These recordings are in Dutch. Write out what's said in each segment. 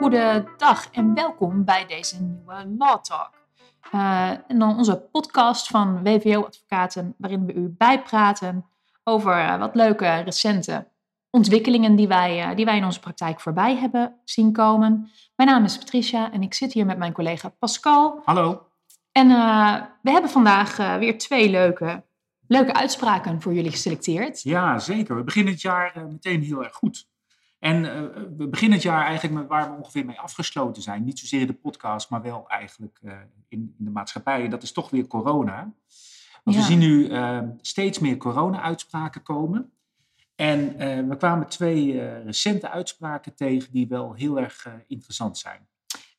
Goedendag en welkom bij deze nieuwe Law Talk. Uh, en dan onze podcast van WVO Advocaten, waarin we u bijpraten over uh, wat leuke recente ontwikkelingen die wij, uh, die wij in onze praktijk voorbij hebben zien komen. Mijn naam is Patricia en ik zit hier met mijn collega Pascal. Hallo. En we hebben vandaag weer twee leuke, leuke uitspraken voor jullie geselecteerd. Ja, zeker. We beginnen het jaar meteen heel erg goed. En uh, we beginnen het jaar eigenlijk met waar we ongeveer mee afgesloten zijn. Niet zozeer in de podcast, maar wel eigenlijk uh, in, in, de maatschappij. En dat is toch weer corona. Want ja. we zien nu uh, steeds meer corona-uitspraken komen. En we kwamen twee recente uitspraken tegen die wel heel erg interessant zijn.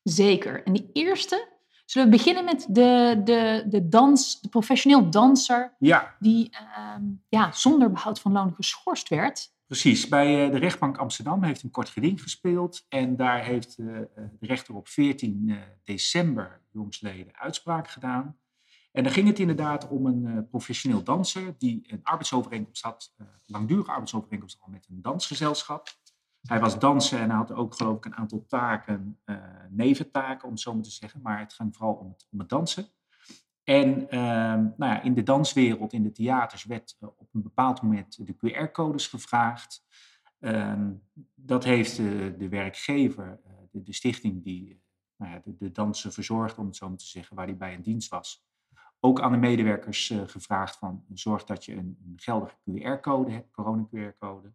Zeker. En die eerste, zullen we beginnen met de, de, de dans, de professioneel danser. Ja. Die ehm, ja, zonder behoud van loon geschorst werd. Precies, bij de rechtbank Amsterdam heeft een kort geding gespeeld. En daar heeft de rechter op 14 december jongsleden uitspraak gedaan. En dan ging het inderdaad om een professioneel danser die een arbeidsovereenkomst had, een langdurige arbeidsovereenkomst al met een dansgezelschap. Hij was danser en had ook geloof ik een aantal taken, neventaken om het zo maar te zeggen. Maar het ging vooral om het, om dansen. En uh, nou ja, in de danswereld, in de theaters, werd uh, op een bepaald moment de QR-codes gevraagd. Uh, dat heeft de, werkgever, eh, de, de, stichting die nou de, de, dansen verzorgde, om het zo maar te zeggen, waar hij bij in dienst was, ook aan de medewerkers eh, gevraagd van zorg dat je een, een geldige QR-code hebt, corona-QR-code.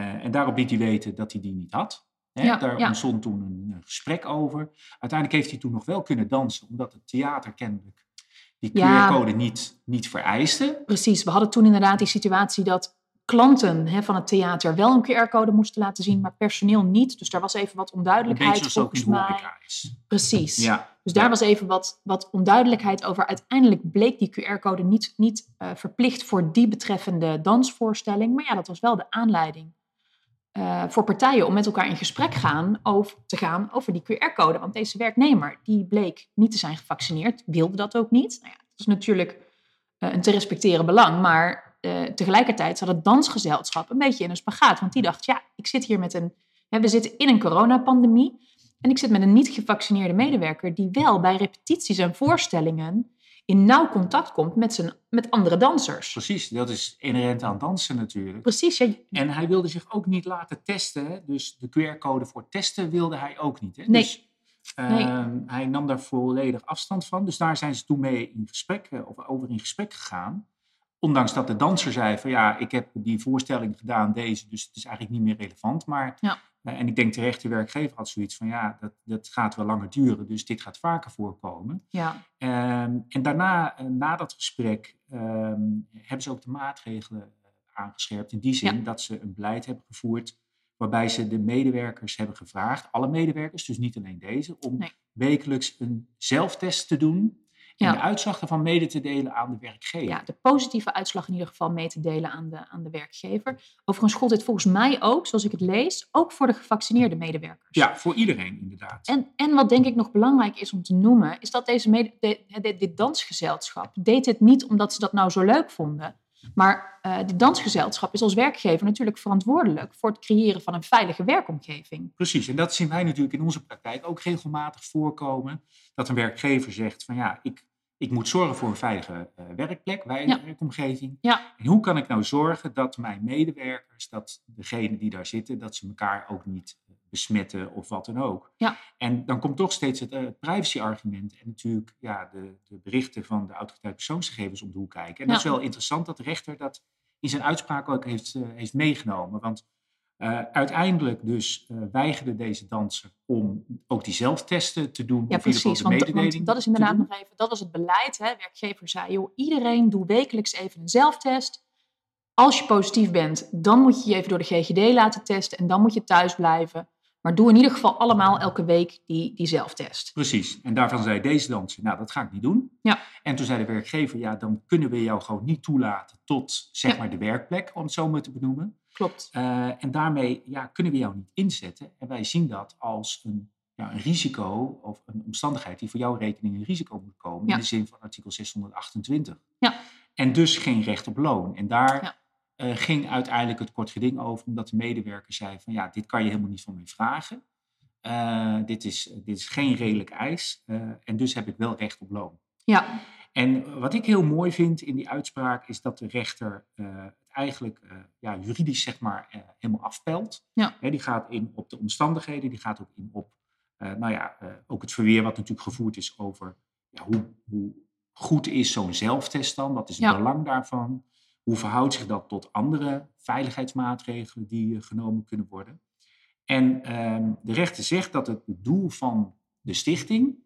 En daarop liet hij weten dat hij die niet had. Hè? Ja, Daar ja. ontstond toen een gesprek over. Uiteindelijk heeft hij toen nog wel kunnen dansen, omdat het theater kennelijk die QR-code ja, niet, niet vereiste. Precies, we hadden toen inderdaad die situatie dat klanten hè, van het theater wel een QR-code moesten laten zien, maar personeel niet. Dus daar was even wat onduidelijkheid Een volgens mij. Is. Precies. Ja. Dus daar was even wat, wat onduidelijkheid over. Uiteindelijk bleek die QR-code niet, niet uh, verplicht voor die betreffende dansvoorstelling. Maar ja, dat was wel de aanleiding uh, voor partijen om met elkaar in gesprek gaan over, te gaan over die QR-code. Want deze werknemer, die bleek niet te zijn gevaccineerd, wilde dat ook niet. Nou ja, dat is natuurlijk uh, een te respecteren belang, maar uh, tegelijkertijd zat het dansgezelschap een beetje in een spagaat. Want die dacht, ja, ik zit hier met een, hè, we zitten in een coronapandemie en ik zit met een niet gevaccineerde medewerker die wel bij repetities en voorstellingen in nauw contact komt met, zijn, met andere dansers. Precies, dat is inherent aan dansen natuurlijk. Precies. Ja. En hij wilde zich ook niet laten testen. Dus de QR-code voor testen wilde hij ook niet. Hè? Nee. Dus, uh, nee. Hij nam daar volledig afstand van. Dus daar zijn ze toen mee in gesprek, of over in gesprek gegaan. Ondanks dat de danser zei van ja, ik heb die voorstelling gedaan, deze, dus het is eigenlijk niet meer relevant. Maar, ja. Uh, en ik denk terecht, de werkgever had zoiets van ja, dat, dat gaat wel langer duren, dus dit gaat vaker voorkomen. Ja. Um, en daarna, uh, na dat gesprek, um, hebben ze ook de maatregelen aangescherpt. In die zin Ja. dat ze een beleid hebben gevoerd waarbij ze de medewerkers hebben gevraagd, alle medewerkers, dus niet alleen deze, om Nee. wekelijks een zelftest te doen en Ja. de uitslag ervan mede te delen aan de werkgever. ja, de positieve uitslag in ieder geval mee te delen aan de, aan de werkgever. Overigens gold dit volgens mij ook, zoals ik het lees, ook voor de gevaccineerde medewerkers. Ja, voor iedereen inderdaad. En, en wat denk ik nog belangrijk is om te noemen, is dat deze mede, de- de- dit dansgezelschap deed het niet omdat ze dat nou zo leuk vonden. Maar eh dit dansgezelschap is als werkgever natuurlijk verantwoordelijk voor het creëren van een veilige werkomgeving. Precies, en dat zien wij natuurlijk in onze praktijk ook regelmatig voorkomen. Dat een werkgever zegt van ja, ik, ik moet zorgen voor een veilige eh, werkplek, wij- Ja. werkomgeving. Ja. En hoe kan ik nou zorgen dat mijn medewerkers, dat degenen die daar zitten, dat ze elkaar ook niet besmetten of wat dan ook. Ja. En dan komt toch steeds het eh, privacy-argument en natuurlijk ja, de, de berichten van de autoriteit persoonsgegevens om de hoek kijken. En dat is wel interessant dat de rechter dat in zijn uitspraak ook heeft, eh, heeft meegenomen. Want eh, uiteindelijk dus weigerde deze danser om ook die zelftesten te doen. Ja, of precies. de Want, want dat is inderdaad nog even, dat was het beleid. Hè. Werkgever zei, joh, iedereen doe wekelijks even een zelftest. Als je positief bent, dan moet je je even door de GGD laten testen en dan moet je thuis blijven. Maar doe in ieder geval allemaal elke week die, die zelftest. Precies. En daarvan zei deze danser, nou dat ga ik niet doen. Ja. En toen zei de werkgever, ja dan kunnen we jou gewoon niet toelaten tot zeg Ja. maar de werkplek, om het zo maar te benoemen. Klopt. Eh, en daarmee ja, kunnen we jou niet inzetten. En wij zien dat als een, ja, een risico of een omstandigheid die voor jouw rekening een risico moet komen. Ja. In de zin van artikel 628. Ja. En dus geen recht op loon. En daar Eh, ging uiteindelijk het kort geding over, omdat de medewerker zei van ja, dit kan je helemaal niet van mij vragen. Eh, dit, is, dit is geen redelijk eis eh, en dus heb ik wel recht op loon. Ja. En wat ik heel mooi vind in die uitspraak is dat de rechter het eigenlijk ja, juridisch zeg maar helemaal afpelt. Ja. die gaat in op de omstandigheden, die gaat ook in op nou ja, ook het verweer wat natuurlijk gevoerd is over ja, hoe, hoe goed is zo'n zelftest dan, wat is het Ja. belang daarvan. Hoe verhoudt zich dat tot andere veiligheidsmaatregelen die eh, genomen kunnen worden? En ehm, de rechter zegt dat het doel van de stichting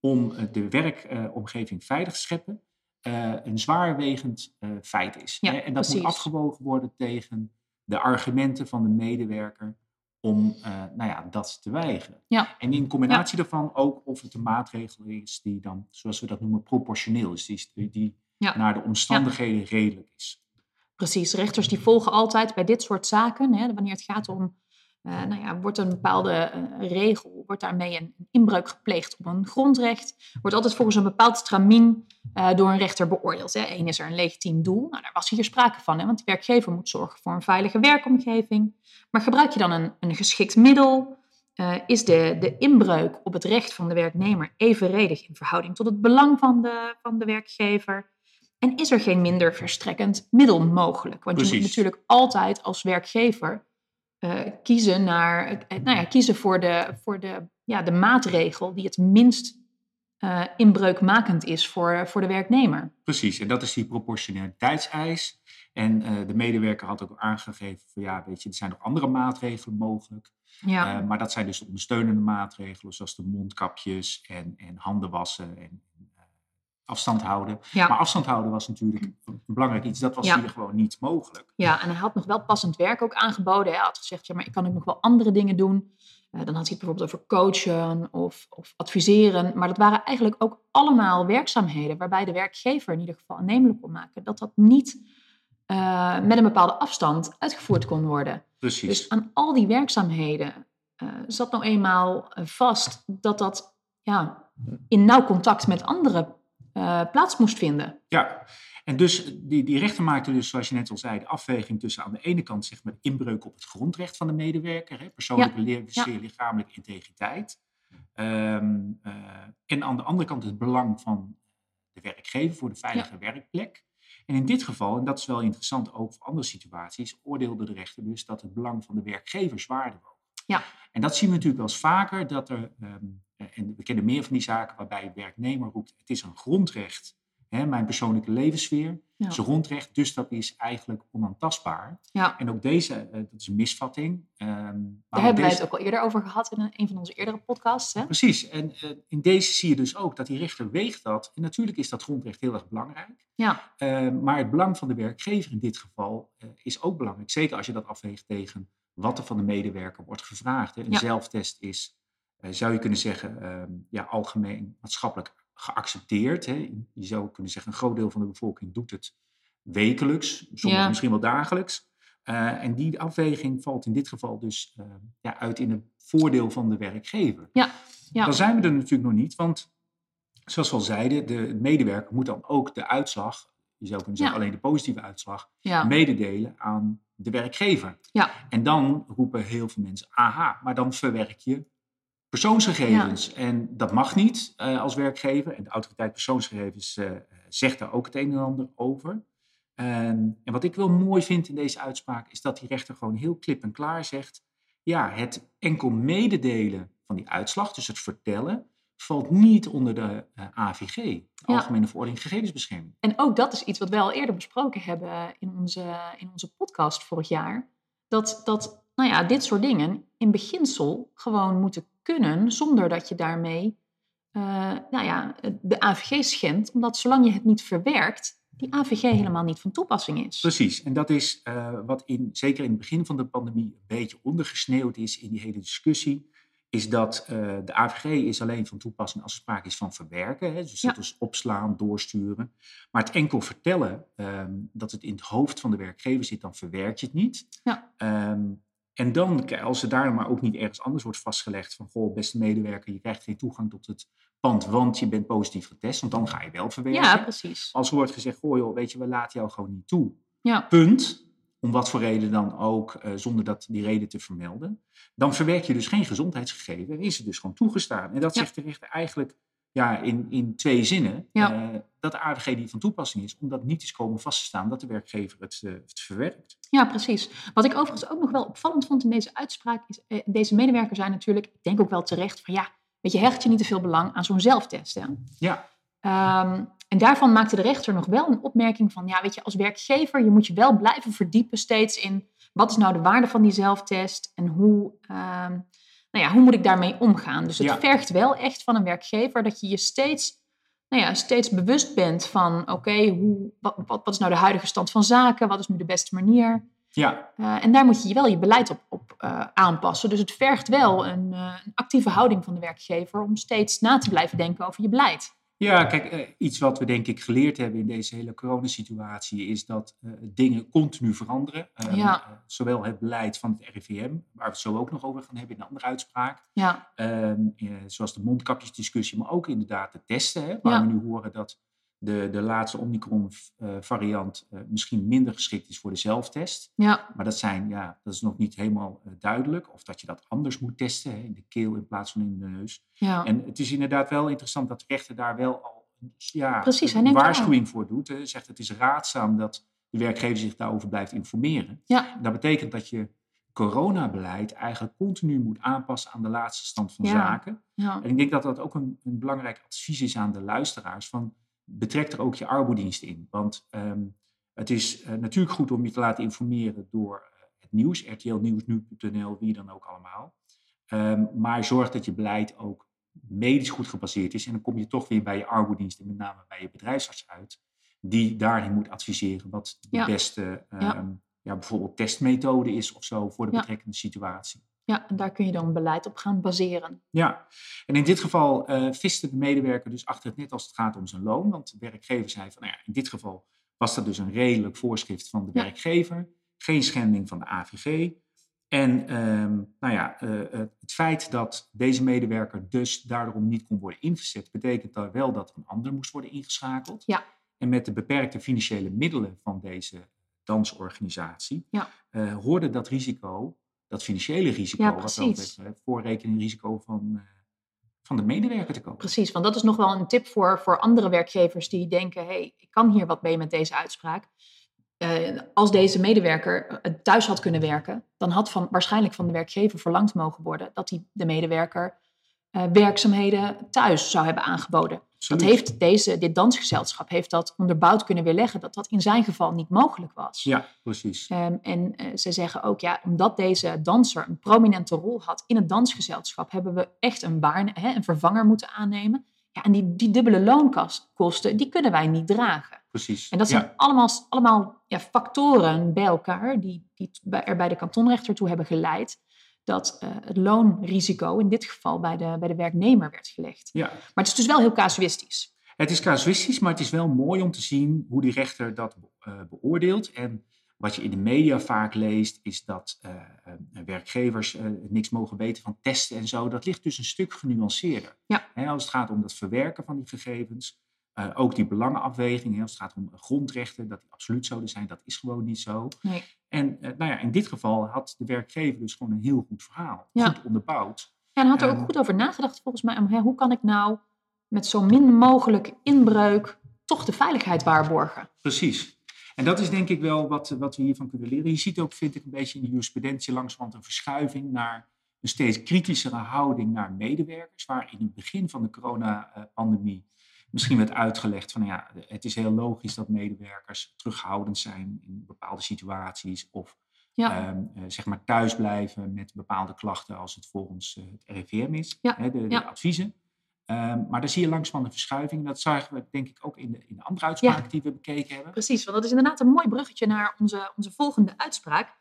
om eh, de werkomgeving veilig te scheppen eh, een zwaarwegend feit is. Ja, en dat precies. moet afgewogen worden tegen de argumenten van de medewerker om nou ja, dat te weigeren. Ja. En in combinatie daarvan ook of het een maatregel is die dan, zoals we dat noemen, proportioneel is. Die, die Ja. naar de omstandigheden redelijk is. Precies, rechters die volgen altijd bij dit soort zaken, hè, wanneer het gaat om, eh, nou ja, wordt een bepaalde eh, regel, wordt daarmee een, inbreuk gepleegd op een grondrecht, wordt altijd volgens een bepaald stramien eh, door een rechter beoordeeld. Hè. Eén is er een legitiem doel, nou, daar was hier sprake van, hè, want de werkgever moet zorgen voor een veilige werkomgeving. Maar gebruik je dan een, een geschikt middel? Is de, de inbreuk op het recht van de werknemer evenredig in verhouding tot het belang van de, van de werkgever? En is er geen minder verstrekkend middel mogelijk? Want je moet natuurlijk altijd als werkgever eh, kiezen, naar, eh, nou ja, kiezen voor, de, voor de, ja, de maatregel die het minst eh, inbreukmakend is voor, voor de werknemer. Precies, en dat is die proportionaliteitseis. En de medewerker had ook aangegeven van ja, weet je, er zijn nog andere maatregelen mogelijk. Ja, maar dat zijn dus de ondersteunende maatregelen, zoals de mondkapjes en, en handen wassen en afstand houden. ja. Maar afstand houden was natuurlijk een belangrijk iets. Dat was Ja. hier gewoon niet mogelijk. Ja, en hij had nog wel passend werk ook aangeboden. Hij had gezegd, ja, maar ik kan ook nog wel andere dingen doen. Eh, dan had hij het bijvoorbeeld over coachen of, of adviseren. Maar dat waren eigenlijk ook allemaal werkzaamheden waarbij de werkgever in ieder geval aannemelijk kon maken dat dat niet eh, met een bepaalde afstand uitgevoerd kon worden. Precies. Dus aan al die werkzaamheden eh, zat nou eenmaal vast dat dat ja, in nauw contact met anderen eh, plaats moest vinden. Ja, en dus die, die rechter maakte dus, zoals je net al zei, de afweging tussen aan de ene kant zeg maar inbreuk op het grondrecht van de medewerker, hè, persoonlijke ja. lichamelijke integriteit. Ehm, eh, en aan de andere kant het belang van de werkgever voor de veilige werkplek. En in dit geval, en dat is wel interessant ook voor andere situaties, oordeelde de rechter dus dat het belang van de werkgever zwaarder woog. Ja. En dat zien we natuurlijk wel eens vaker, dat er, ehm, en we kennen meer van die zaken waarbij een werknemer roept, het is een grondrecht, hè, mijn persoonlijke levenssfeer, Ja. is een grondrecht, dus dat is eigenlijk onaantastbaar. Ja. En ook deze, eh, dat is een misvatting. ehm, maar Daar hebben wij het ook al eerder over gehad in een, een van onze eerdere podcasts. Hè? Precies, en eh, in deze zie je dus ook dat die rechter weegt dat. En natuurlijk is dat grondrecht heel erg belangrijk. Ja, Eh, maar het belang van de werkgever in dit geval eh, is ook belangrijk. Zeker als je dat afweegt tegen wat er van de medewerker wordt gevraagd. Hè. Een Ja. zelftest is, eh, zou je kunnen zeggen, ehm, ja, algemeen maatschappelijk geaccepteerd. Hè. Je zou kunnen zeggen, een groot deel van de bevolking doet het wekelijks, Ja. misschien wel dagelijks. Eh, en die afweging valt in dit geval dus eh, ja, uit in het voordeel van de werkgever. ja. Dan zijn we er natuurlijk nog niet, want zoals we al zeiden, de medewerker moet dan ook de uitslag, je zou kunnen zeggen alleen de positieve uitslag, mededelen aan de werkgever. Ja. En dan roepen heel veel mensen, aha, maar dan verwerk je persoonsgegevens. En dat mag niet eh, als werkgever. En de autoriteit persoonsgegevens eh, zegt daar ook het een en ander over. En, en wat ik wel mooi vind in deze uitspraak, is dat die rechter gewoon heel klip en klaar zegt, ja, het enkel mededelen van die uitslag, dus het vertellen, valt niet onder de eh, AVG, de Ja. Algemene Verordening Gegevensbescherming. En ook dat is iets wat wij al eerder besproken hebben in onze, in onze podcast vorig jaar. Dat, dat nou ja, dit soort dingen in beginsel gewoon moeten kunnen zonder dat je daarmee eh, nou ja, de AVG schendt. Omdat zolang je het niet verwerkt, die AVG helemaal niet van toepassing is. Precies, en dat is eh, wat in, zeker in het begin van de pandemie een beetje ondergesneeuwd is in die hele discussie. Is dat eh, de AVG is alleen van toepassing als er sprake is van verwerken. Hè, dus Ja. dat is opslaan, doorsturen. Maar het enkel vertellen ehm, dat het in het hoofd van de werkgever zit, dan verwerk je het niet. Ja. Ehm, en dan, als er daar maar ook niet ergens anders wordt vastgelegd van, goh, beste medewerker, je krijgt geen toegang tot het pand, want je bent positief getest, want dan ga je wel verwerken. Ja, precies. Als er wordt gezegd, goh joh, weet je, we laten jou gewoon niet toe. Ja, Punt. Om wat voor reden dan ook, eh, zonder dat die reden te vermelden, dan verwerk je dus geen gezondheidsgegeven en is het dus gewoon toegestaan. En dat Ja. zegt de rechter eigenlijk ja, in, in twee zinnen, Ja. eh, dat de AVG niet van toepassing is, omdat niet is komen vast te staan dat de werkgever het, eh, het verwerkt. Ja, precies. Wat ik overigens ook nog wel opvallend vond in deze uitspraak is, deze medewerker zijn natuurlijk, ik denk ook wel terecht, van ja, weet je, hecht je niet te veel belang aan zo'n zelftest. Hè? Ja, Ehm, en daarvan maakte de rechter nog wel een opmerking van, ja, weet je, als werkgever, je moet je wel blijven verdiepen steeds in wat is nou de waarde van die zelftest en hoe, ehm, nou ja, hoe moet ik daarmee omgaan. Dus het Ja. vergt wel echt van een werkgever dat je je steeds, nou ja, steeds bewust bent van, oké, hoe wat, wat, wat is nou de huidige stand van zaken, wat is nu de beste manier. ja, Uh, en daar moet je wel je beleid op, op uh, aanpassen. Dus het vergt wel een, uh, een, actieve houding van de werkgever om steeds na te blijven denken over je beleid. Ja, kijk, eh, iets wat we denk ik geleerd hebben in deze hele coronasituatie is dat uh, dingen continu veranderen. Um, ja. uh, zowel het beleid van het RIVM, waar we het zo ook nog over gaan hebben in een andere uitspraak. Ja. Um, zoals de mondkapjesdiscussie, maar ook inderdaad de testen. Hè, waar ja. we nu horen dat de, de laatste Omicron-variant uh, misschien minder geschikt is voor de zelftest. Ja. Maar dat, zijn, ja, dat is nog niet helemaal uh, duidelijk. Of dat je dat anders moet testen, hè, in de keel in plaats van in de neus. Ja. En het is inderdaad wel interessant dat de rechter daar wel al ja, Precies, een waarschuwing voor doet. Hij zegt het is raadzaam dat de werkgever zich daarover blijft informeren. Ja. Dat betekent dat je coronabeleid eigenlijk continu moet aanpassen aan de laatste stand van Ja. zaken. Ja. En ik denk dat dat ook een, een belangrijk advies is aan de luisteraars. Van, betrek er ook je arbodienst in. Want um, het is uh, natuurlijk goed om je te laten informeren door uh, het nieuws, RTL Nieuws, nu.nl, wie dan ook allemaal. Um, maar zorg dat je beleid ook medisch goed gebaseerd is. En dan kom je toch weer bij je arbodienst en met name bij je bedrijfsarts uit. Die daarin moet adviseren wat de Ja. beste um, Ja. ja. bijvoorbeeld testmethode is of zo voor de Ja. betrekkende situatie. Ja, en daar kun je dan beleid op gaan baseren. Ja, en in dit geval uh, viste de medewerker dus achter het net als het gaat om zijn loon. Want de werkgever zei van, nou ja, in dit geval was dat dus een redelijk voorschrift van de Ja. werkgever. Geen schending van de AVG. En um, nou ja, uh, het feit dat deze medewerker dus daarom niet kon worden ingezet, betekent dan wel dat een ander moest worden ingeschakeld. Ja. En met de beperkte financiële middelen van deze dansorganisatie Ja. uh, hoorde dat risico, dat financiële risico, Ja, wat het voorrekeningrisico van, uh, van de medewerker te komen. Precies, want dat is nog wel een tip voor, voor andere werkgevers die denken, hé, hey, ik kan hier wat mee met deze uitspraak. Uh, als deze medewerker uh, thuis had kunnen werken, dan had van, waarschijnlijk van de werkgever verlangd mogen worden dat hij de medewerker werkzaamheden thuis zou hebben aangeboden. Absoluut. Dat heeft deze, dit dansgezelschap heeft dat onderbouwd kunnen weerleggen dat dat in zijn geval niet mogelijk was. Ja, precies. Um, en uh, ze zeggen ook, ja, omdat deze danser een prominente rol had in het dansgezelschap, hebben we echt een, waarne, hè, een vervanger moeten aannemen. Ja, en die, die dubbele loonkosten, die kunnen wij niet dragen. Precies. En dat zijn ja. allemaal, allemaal ja, factoren bij elkaar die, die er bij de kantonrechter toe hebben geleid dat uh, het loonrisico in dit geval bij de, bij de werknemer werd gelegd. Ja. Maar het is dus wel heel casuïstisch. Het is casuïstisch, maar het is wel mooi om te zien hoe die rechter dat uh, beoordeelt. En wat je in de media vaak leest, is dat uh, werkgevers niks mogen weten van testen en zo. Dat ligt dus een stuk genuanceerder. Ja. Als het gaat om het verwerken van die gegevens, uh, ook die belangenafweging, hè, als het gaat om grondrechten, dat die absoluut zouden zijn, dat is gewoon niet zo. Nee. En uh, nou ja, in dit geval had de werkgever dus gewoon een heel goed verhaal, Ja. goed onderbouwd. Ja, en had er Ehm. ook goed over nagedacht volgens mij. Om, hè, hoe kan ik nou met zo min mogelijk inbreuk toch de veiligheid waarborgen? Precies. En dat is denk ik wel wat, wat we hiervan kunnen leren. Je ziet ook, vind ik, een beetje in de jurisprudentie langzamerhand een verschuiving naar een steeds kritischere houding naar medewerkers. Waar in het begin van de coronapandemie misschien werd uitgelegd van ja, het is heel logisch dat medewerkers terughoudend zijn in bepaalde situaties. Of Ja. um, uh, zeg maar thuis blijven met bepaalde klachten als het volgens uh, het RIVM is, Ja, de, de ja. adviezen. Um, maar daar zie je langzaam een verschuiving. Dat zagen we denk ik ook in de, in de andere uitspraken Ja. die we bekeken hebben. Precies, want dat is inderdaad een mooi bruggetje naar onze, onze volgende uitspraak.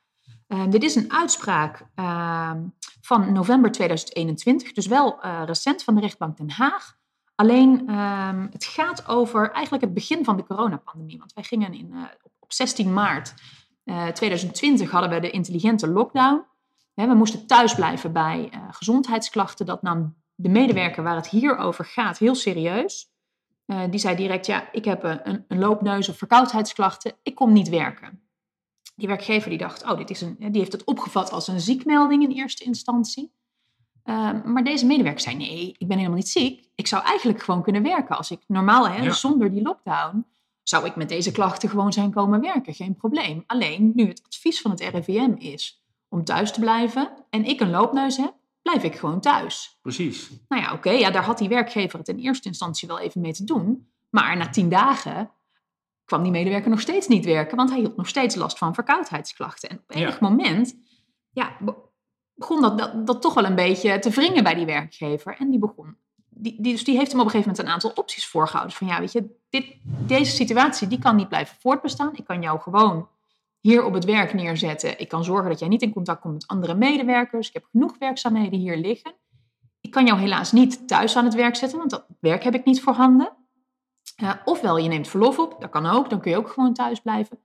Ehm, dit is een uitspraak ehm, van november 2021, dus wel eh, recent van de rechtbank Den Haag. Alleen ehm, het gaat over eigenlijk het begin van de coronapandemie. Want wij gingen in, eh, op, op 16 maart eh, 2020 hadden we de intelligente lockdown. We moesten thuis blijven bij eh, gezondheidsklachten. Dat nam de medewerker waar het hier over gaat heel serieus. Eh, die zei direct, ja, ik heb een, een loopneus of verkoudheidsklachten, ik kom niet werken. Die werkgever die dacht, oh, dit is een, die heeft het opgevat als een ziekmelding in eerste instantie. Ehm, maar deze medewerker zei, nee, ik ben helemaal niet ziek. Ik zou eigenlijk gewoon kunnen werken. Als ik normaal, hè, zonder die lockdown, zou ik met deze klachten gewoon zijn komen werken. Geen probleem. Alleen nu het advies van het RIVM is om thuis te blijven en ik een loopneus heb, blijf ik gewoon thuis. Precies. Nou ja, oké, ja, daar had die werkgever het in eerste instantie wel even mee te doen. Maar na tien dagen kwam die medewerker nog steeds niet werken, want hij had nog steeds last van verkoudheidsklachten. En op enig moment ja, begon dat, dat, toch wel een beetje te wringen bij die werkgever. En die begon, die, die, dus die heeft hem op een gegeven moment een aantal opties voorgehouden. Van ja, weet je, dit, deze situatie die kan niet blijven voortbestaan. Ik kan jou gewoon hier op het werk neerzetten. Ik kan zorgen dat jij niet in contact komt met andere medewerkers. Ik heb genoeg werkzaamheden hier liggen. Ik kan jou helaas niet thuis aan het werk zetten, want dat werk heb ik niet voorhanden. Uh, ofwel je neemt verlof op, dat kan ook, dan kun je ook gewoon thuis blijven.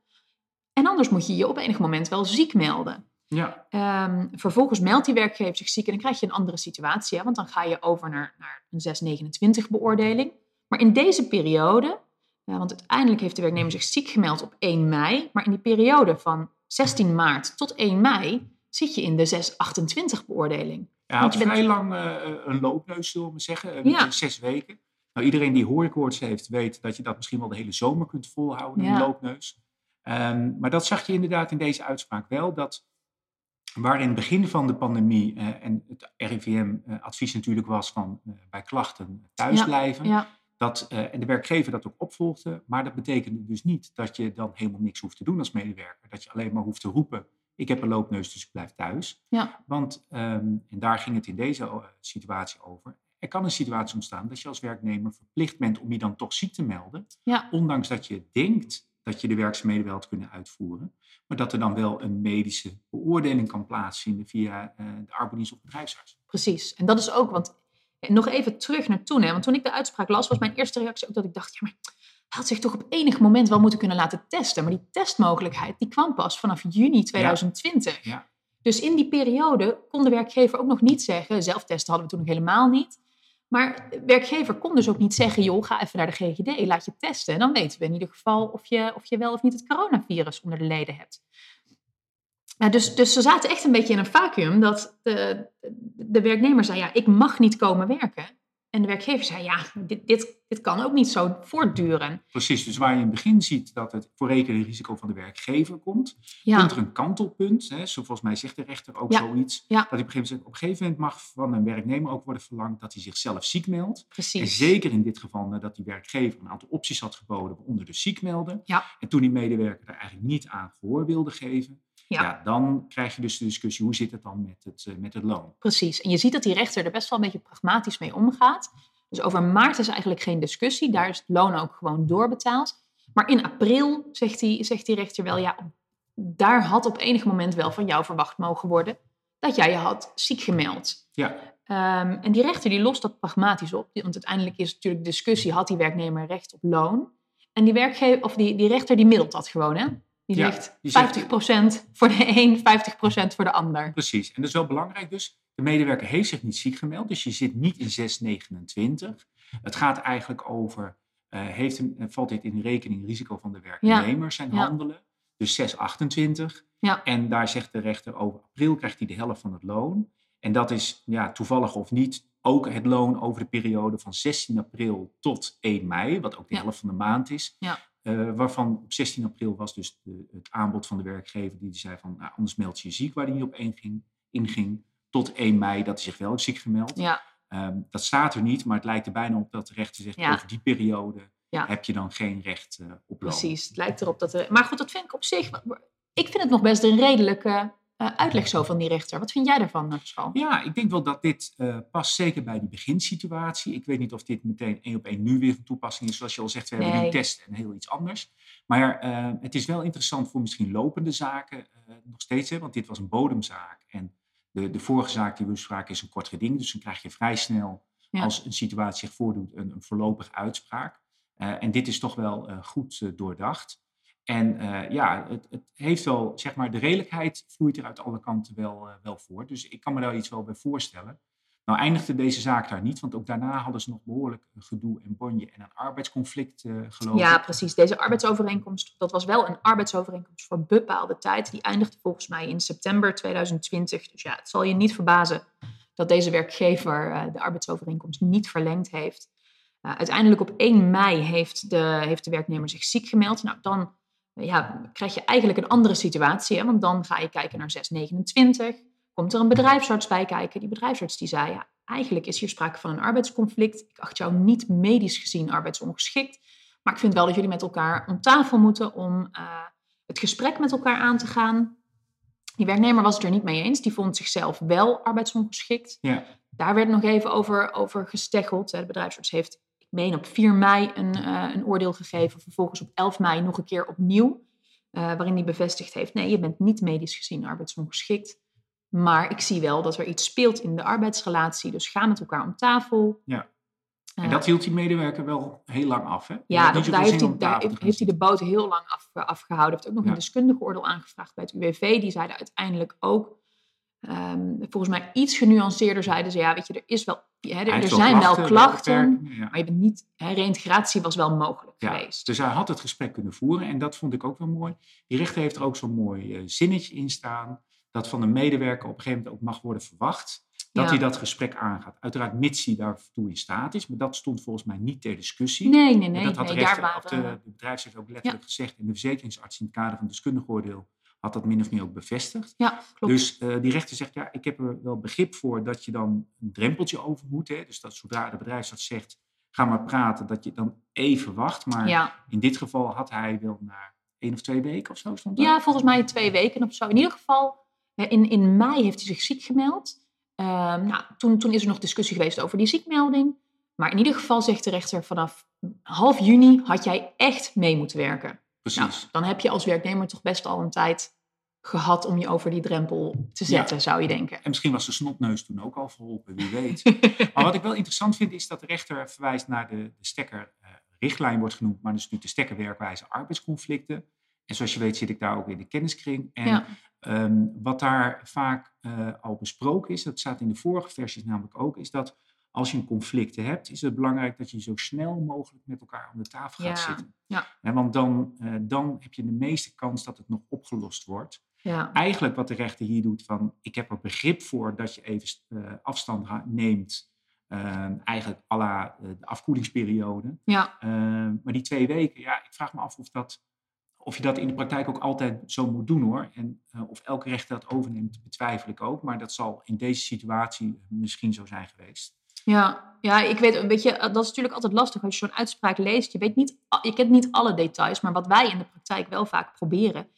En anders moet je je op enig moment wel ziek melden. Ja. Um, vervolgens meldt die werkgever zich ziek en dan krijg je een andere situatie. Hè? Want dan ga je over naar, naar een 629 beoordeling. Maar in deze periode, uh, want uiteindelijk heeft de werknemer zich ziek gemeld op 1 mei. Maar in die periode van 16 maart tot 1 mei zit je in de 628 beoordeling. Ja, want je bent vrij lang uh, een loopneus, zullen we zeggen. Ja. Zes weken. Nou, iedereen die hooikoorts heeft, weet dat je dat misschien wel de hele zomer kunt volhouden, een loopneus. Um, maar dat zag je inderdaad in deze uitspraak wel, dat waar in het begin van de pandemie uh, en het RIVM-advies uh, natuurlijk was van uh, bij klachten thuisblijven, ja, ja. Dat, en de werkgever dat ook opvolgde, maar dat betekende dus niet dat je dan helemaal niks hoeft te doen als medewerker. Dat je alleen maar hoeft te roepen, ik heb een loopneus, dus ik blijf thuis. Ja. Want, um, en daar ging het in deze situatie over, er kan een situatie ontstaan dat je als werknemer verplicht bent om je dan toch ziek te melden. Ondanks dat je denkt dat je de werkzaamheden wel had kunnen uitvoeren. Maar dat er dan wel een medische beoordeling kan plaatsvinden via uh, de arbeidsdienst of bedrijfsarts. Precies. En dat is ook, want eh, nog even terug naar toen. Hè, want toen ik de uitspraak las, was mijn eerste reactie ook dat ik dacht, ja maar hij had zich toch op enig moment wel moeten kunnen laten testen. Maar die testmogelijkheid, die kwam pas vanaf juni 2020. Ja. Ja. Dus in die periode kon de werkgever ook nog niet zeggen, zelftesten hadden we toen nog helemaal niet. Maar werkgever kon dus ook niet zeggen, joh, ga even naar de GGD, laat je testen. En dan weten we in ieder geval of je, of je wel of niet het coronavirus onder de leden hebt. Dus, dus ze zaten echt een beetje in een vacuüm dat de, de werknemer zei, ja, ik mag niet komen werken. En de werkgever zei, ja, dit, dit, dit kan ook niet zo voortduren. Precies, dus waar je in het begin ziet dat het voor rekening risico van de werkgever komt, ja. komt er een kantelpunt. Hè, zo volgens mij zegt de rechter ook ja. zoiets. Ja. Dat op een, gegeven, op een gegeven moment mag van een werknemer ook worden verlangd dat hij zichzelf ziek meldt. Precies. En zeker in dit geval nadat die werkgever een aantal opties had geboden, waaronder de ziek melden. Ja. En toen die medewerker er eigenlijk niet aan gehoor wilde geven, ja. ja. dan krijg je dus de discussie, hoe zit het dan met het, uh, met het loon? Precies, en je ziet dat die rechter er best wel een beetje pragmatisch mee omgaat. Dus over maart is eigenlijk geen discussie, daar is het loon ook gewoon doorbetaald. Maar in april zegt die, zegt die rechter wel, ja, daar had op enig moment wel van jou verwacht mogen worden dat jij je had ziek gemeld. Ja. Um, en die rechter die lost dat pragmatisch op, want uiteindelijk is natuurlijk de discussie, had die werknemer recht op loon? En die, werkgever, of die, die rechter die middelt dat gewoon, hè? Die Ja, zegt die 50% voor de een, 50% voor de ander. Precies, en dat is wel belangrijk dus. De medewerker heeft zich niet ziek gemeld, dus je zit niet in 629. Het gaat eigenlijk over, uh, heeft hem, valt dit in rekening risico van de werknemer zijn handelen? Dus 628. Ja. En daar zegt de rechter over april krijgt hij de helft van het loon. En dat is ja, toevallig of niet ook het loon over de periode van 16 april tot 1 mei, wat ook de helft van de maand is. Eh, waarvan op 16 april was dus de, het aanbod van de werkgever die zei van nou, anders meld je je ziek, waar hij niet op inging, inging. Tot 1 mei dat hij zich wel ziek gemeld. Ja, Ehm, dat staat er niet, maar het lijkt er bijna op dat de rechter zegt Ja. over die periode Ja. heb je dan geen recht eh, op loon. precies. Het lijkt erop dat er... Maar goed, dat vind ik op zich... Ik vind het nog best een redelijke eh, uitleg zo van die rechter. Wat vind jij daarvan, Pascal? Ja, ik denk wel dat dit eh, past zeker bij die beginsituatie. Ik weet niet of dit meteen één op één nu weer van toepassing is. Zoals je al zegt, we hebben nu een test en heel iets anders. Maar eh, het is wel interessant voor misschien lopende zaken nog steeds. Hè, want dit was een bodemzaak. En de, de vorige zaak die we bespraken is een kort geding. Dus dan krijg je vrij snel, Ja. als een situatie zich voordoet, een, een voorlopige uitspraak. En dit is toch wel goed doordacht. En eh, ja, het, het heeft wel, zeg maar, de redelijkheid vloeit er uit alle kanten wel, eh, wel voort. Dus ik kan me daar iets wel bij voorstellen. Nou eindigde deze zaak daar niet, want ook daarna hadden ze nog behoorlijk gedoe en bonje en een arbeidsconflict uh, gelopen. Ja, precies. Deze arbeidsovereenkomst, dat was wel een arbeidsovereenkomst voor bepaalde tijd. Die eindigde volgens mij in september 2020. Dus ja, het zal je niet verbazen dat deze werkgever de arbeidsovereenkomst niet verlengd heeft. Uiteindelijk op 1 mei heeft de, heeft de werknemer zich ziek gemeld. Nou, dan ja, krijg je eigenlijk een andere situatie. Hè? Want dan ga je kijken naar 629. Komt er een bedrijfsarts bij kijken? Die bedrijfsarts die zei, ja, eigenlijk is hier sprake van een arbeidsconflict. Ik acht jou niet medisch gezien arbeidsongeschikt. Maar ik vind wel dat jullie met elkaar om tafel moeten om uh, het gesprek met elkaar aan te gaan. Die werknemer was het er niet mee eens. Die vond zichzelf wel arbeidsongeschikt. Ja. Daar werd nog even over, over gesteggeld. De bedrijfsarts heeft meen op 4 mei een, uh, een oordeel gegeven. Vervolgens op 11 mei nog een keer opnieuw. Uh, waarin hij bevestigd heeft, nee, je bent niet medisch gezien arbeidsongeschikt. Maar ik zie wel dat er iets speelt in de arbeidsrelatie. Dus ga met elkaar om tafel. Ja. En uh, dat hield die medewerker wel heel lang af, hè? Ja, dat, daar, heeft hij, daar heeft, hij, de boot heel lang af, afgehouden. Hij heeft ook nog ja. een deskundige oordeel aangevraagd bij het UWV. Die zeiden uiteindelijk ook Um, volgens mij iets genuanceerder zeiden ze, ja, weet je, er is wel, hè, er, er zijn wel klachten, maar je bent niet, hè, reïntegratie was wel mogelijk ja, geweest. Dus hij had het gesprek kunnen voeren en dat vond ik ook wel mooi. Die rechter heeft er ook zo'n mooi uh, zinnetje in staan, dat van een medewerker op een gegeven moment ook mag worden verwacht dat ja. hij dat gesprek aangaat. Uiteraard mits hij daartoe in staat is, maar dat stond volgens mij niet ter discussie. Nee, nee, nee. En dat had nee, de, rechter, daar waren... de, de bedrijfsarts ook letterlijk gezegd en de verzekeringsarts in het kader van het deskundig oordeel had dat min of meer ook bevestigd. Ja, klopt. Dus uh, die rechter zegt, ja, ik heb er wel begrip voor dat je dan een drempeltje over moet. Hè? Dus dat zodra de bedrijfsarts zegt, ga maar praten, dat je dan even wacht. Maar ja. in dit geval had hij wel na één of twee weken of zo stond dat? Ja, volgens mij twee weken of zo. In ieder geval, in, in mei heeft hij zich ziek gemeld. Uh, nou, toen, toen is er nog discussie geweest over die ziekmelding. Maar in ieder geval zegt de rechter, vanaf half juni had jij echt mee moeten werken. Precies. Nou, dan heb je als werknemer toch best al een tijd gehad om je over die drempel te zetten, ja. zou je denken. En misschien was de snotneus toen ook al verholpen, wie weet. maar wat ik wel interessant vind, is dat de rechter verwijst naar de, de stekkerrichtlijn, uh, wordt genoemd, maar dus natuurlijk de stekkerwerkwijze arbeidsconflicten. En zoals je weet zit ik daar ook in de kenniskring. En ja. um, wat daar vaak uh, al besproken is, dat staat in de vorige versies namelijk ook, is dat als je een conflict hebt, is het belangrijk dat je zo snel mogelijk met elkaar aan de tafel gaat ja. zitten. Ja. En want dan, uh, dan heb je de meeste kans dat het nog opgelost wordt. Ja. Eigenlijk wat de rechter hier doet van, ik heb er begrip voor dat je even uh, afstand neemt, uh, eigenlijk à la de afkoelingsperiode. Ja. maar die twee weken, ja, ik vraag me af of, dat, of je dat in de praktijk ook altijd zo moet doen hoor. En of elke rechter dat overneemt, betwijfel ik ook. Maar dat zal in deze situatie misschien zo zijn geweest. Ja, ja, ik weet, weet je, dat is natuurlijk altijd lastig als je zo'n uitspraak leest. Je, weet niet, je kent niet alle details, maar wat wij in de praktijk wel vaak proberen,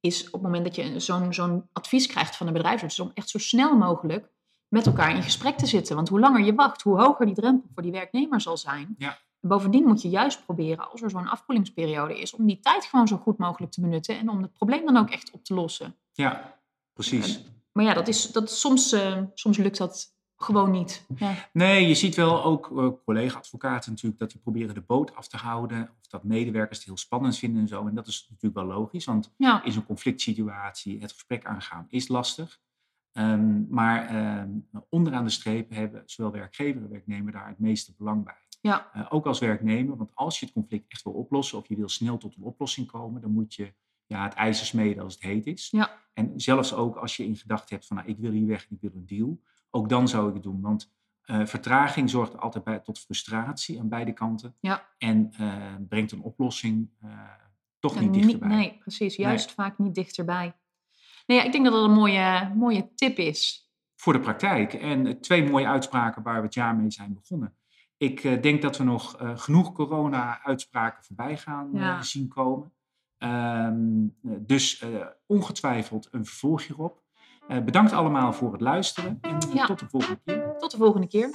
is op het moment dat je zo'n zo'n advies krijgt van de bedrijfsarts, om echt zo snel mogelijk met elkaar in gesprek te zitten. Want hoe langer je wacht, hoe hoger die drempel voor die werknemer zal zijn. Ja. En bovendien moet je juist proberen, als er zo'n afkoelingsperiode is, om die tijd gewoon zo goed mogelijk te benutten en om het probleem dan ook echt op te lossen. Ja, precies. En, maar ja, dat is, dat, soms, uh, soms lukt dat gewoon niet. Ja. Nee, je ziet wel ook uh, collega-advocaten natuurlijk dat die proberen de boot af te houden. Of dat medewerkers het heel spannend vinden en zo. En dat is natuurlijk wel logisch, want ja. in zo'n conflict situatie het gesprek aangaan is lastig. Um, maar um, onderaan de streep hebben zowel werkgever en werknemer daar het meeste belang bij. Ja. Uh, ook als werknemer, want als je het conflict echt wil oplossen of je wil snel tot een oplossing komen, dan moet je ja, het ijzer smeden als het heet is. Ja. En zelfs ook als je in gedachten hebt van nou, ik wil hier weg en ik wil een deal, ook dan zou ik het doen. Want uh, vertraging zorgt altijd bij, tot frustratie aan beide kanten. Ja. En uh, brengt een oplossing uh, toch en niet dichterbij. Nee, precies. Juist nee. vaak niet dichterbij. Nee, ja, ik denk dat dat een mooie, mooie tip is. Voor de praktijk. En twee mooie uitspraken waar we het jaar mee zijn begonnen. Ik denk dat we nog genoeg corona-uitspraken voorbij gaan ja. zien komen. Um, dus ongetwijfeld een vervolg hierop. Uh, bedankt allemaal voor het luisteren en ja. tot de volgende keer. Tot de volgende keer.